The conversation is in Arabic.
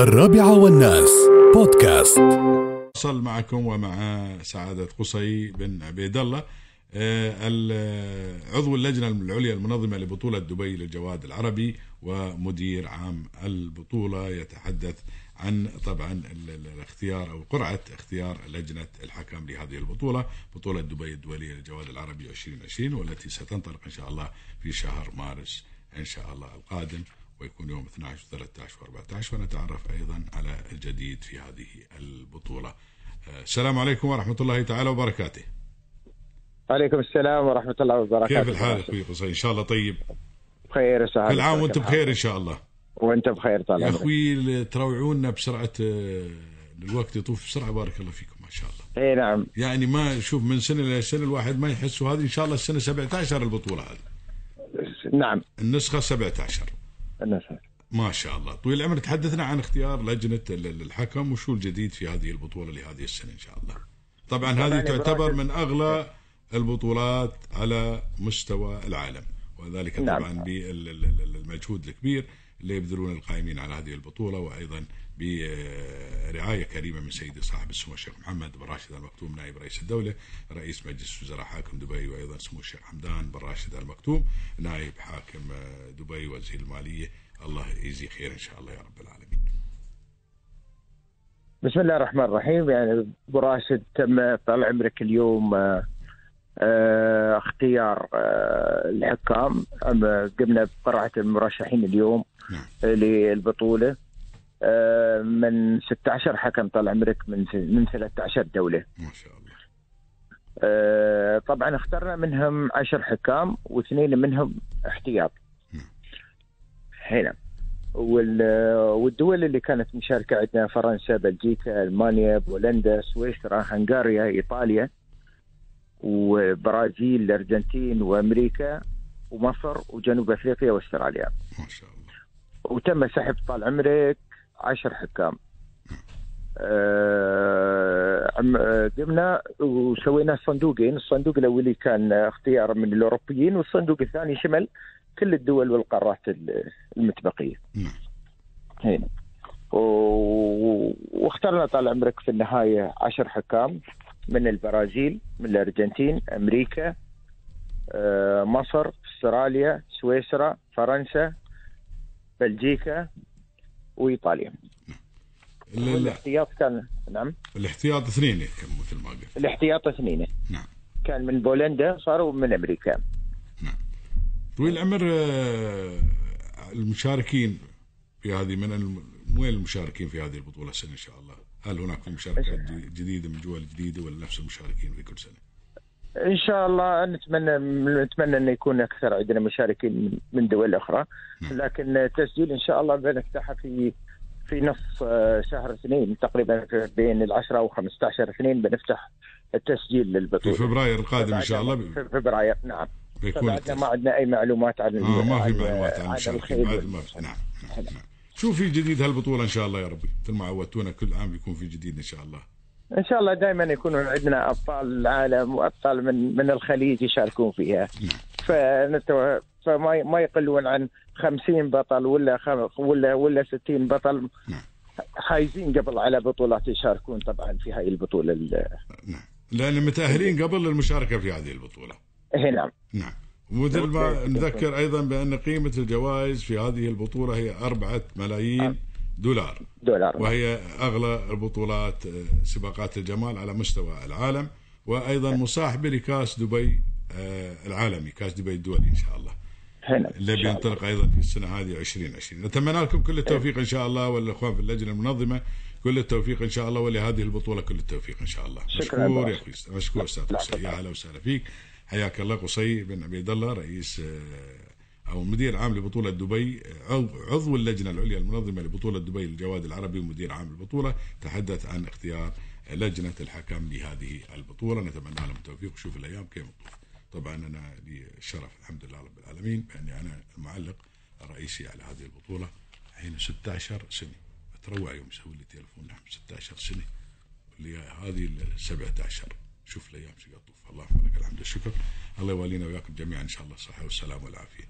الرابعة والناس. بودكاست. وصل معكم ومع سعادة قصي بن عبيد الله آه، عضو اللجنة العليا المنظمة لبطولة دبي للجواد العربي ومدير عام البطولة يتحدث عن طبعا ال- ال- الاختيار أو قرعة اختيار لجنة الحكم لهذه البطولة بطولة دبي الدولية للجواد العربي 2020 والتي ستنطلق إن شاء الله في شهر مارس إن شاء الله القادم. ويكون يوم 12 و13 و14 ونتعرف أيضا على الجديد في هذه البطولة. آه، السلام عليكم ورحمة الله تعالى وبركاته. عليكم السلام ورحمة الله وبركاته. كيف الحال أخوي قصي إن شاء الله طيب. بخير كل عام وأنت بخير إن شاء الله. وأنت بخير طال يا أخوي تروعونا بسرعة آه، الوقت يطوف بسرعة. بارك الله فيكم ما شاء الله. إي نعم. يعني ما شوف من سنة لسنة الواحد ما يحس. وهذه إن شاء الله السنة 17 البطولة هذه. نعم. النسخة 17 الناس ما شاء الله. طويل العمر. تحدثنا عن اختيار لجنة ال- ال- الحكم وشو الجديد في هذه البطولة لهذه السنة إن شاء الله. طبعا هذه تعتبر من أغلى البطولات على مستوى العالم. وذلك نعم. طبعا بالمجهود الكبير اللي يبذلون القائمين على هذه البطولة وأيضا برعاية كريمة من سيدي صاحب السمو الشيخ محمد بن راشد المكتوم نائب رئيس الدولة رئيس مجلس وزراء حاكم دبي وأيضا سمو الشيخ حمدان بن راشد المكتوم نائب حاكم دبي وزير المالية. الله يجزي خير إن شاء الله يا رب العالمين. بسم الله الرحمن الرحيم. يعني أبو راشد تم طال عمرك اليوم آه، اختيار آه، الحكام. قمنا بقرعة المرشحين اليوم نعم. آه، للبطولة. آه، من 16 حكم طال عمرك من من 13 دولة. ما شاء الله. آه، طبعا اخترنا منهم عشر حكام واثنين منهم احتياط. نعم. هنا. وال- والدول اللي كانت مشاركة عندنا فرنسا بلجيكا ألمانيا بولندا سويسرا هنغاريا إيطاليا. وبرازيل الأرجنتين وأمريكا ومصر وجنوب أفريقيا وأستراليا. ما شاء الله. وتم سحب طال عمرك عشر حكام. آه، عم- آه، قمنا وسوينا صندوقين. الصندوق الأولي كان اختيار من الأوروبيين والصندوق الثاني شمل كل الدول والقارات ال- المتبقية. نعم. هنا. واخترنا طال عمرك في النهاية عشر حكام من البرازيل. من الأرجنتين أمريكا آه، مصر أستراليا سويسرا فرنسا بلجيكا وإيطاليا. ال- ال- والاحتياط كان نعم. الاحتياط اثنين كم مثل ما قلت. الاحتياط اثنين. نعم. كان من بولندا صاروا من أمريكا. طويل العمر آه، المشاركين في هذه من الم... وين المشاركين في هذه البطولة السنة إن شاء الله؟ هل هناك في مشاركات ج- جديدة من دول جديدة ولا نفس المشاركين في كل سنة؟ إن شاء الله. نتمنى نتمنى انه يكون أكثر عندنا مشاركين من- دول أخرى. نعم. لكن التسجيل إن شاء الله بنفتحه في في نص آه، شهر اثنين تقريبا في- بين العشرة و 15 اثنين بنفتح التسجيل في للبطوله فبراير القادم إن شاء الله. في. فبراير نعم. بيكون. ما عندنا أي معلومات عن آه ما في معلومات عن عن الخيل ما نعم نعم. نعم. شو في جديد هالبطولة إن شاء الله يا ربي؟ مثل ما عودتونا كل عام بيكون في جديد إن شاء الله. إن شاء الله دائما يكونون عندنا أبطال العالم وأبطال من من الخليج يشاركون فيها. نعم. فنتو... فما ما يقلون عن 50 بطل ولا خم... ولا ولا 60 بطل نعم. حايزين قبل على بطولات يشاركون طبعا في هاي البطولة ال... نعم. لأن متأهلين قبل المشاركة في هذه البطولة. هي نعم. نعم. ومثل ما. نذكر أيضا بأن قيمة الجوائز في هذه البطولة هي أربعة ملايين دولار. دولار. وهي أغلى البطولات آه، سباقات الجمال على مستوى العالم وأيضا مصاحبة لكاس دبي آه، العالمي كاس دبي الدولي إن شاء الله. اللي بينطلق أيضا في السنة هذه 2020 نتمنى لكم كل التوفيق إن شاء الله والأخوان في اللجنة المنظمة كل التوفيق إن شاء الله ولهذه البطولة كل التوفيق إن شاء الله. شكراً مشكور يا. أخوي مشكور قصي يا طبعاً. أهلا وسهلا فيك. حياك الله قصي بن عبيد الله رئيس آه، أو مدير عام لبطولة دبي آه، عضو- اللجنة العليا المنظمة لبطولة دبي للجواد العربي ومدير عام البطولة تحدث عن اختيار لجنة الحكم لهذه البطولة. نتمنى لهم التوفيق. وشوف الأيام كيف طبعا أنا لي الشرف الحمد لله رب العالمين بأني أنا المعلق الرئيسي على هذه البطولة حين 16 سنة. أتروع يوم يسوي لي تليفون نعم 16 سنة. اللي هذه ال 17 شوف الأيام تطوف. اللهم لك الحمد والشكر الله يوالينا وياكم جميعا. إن شاء الله الصحه والسلامه والعافية.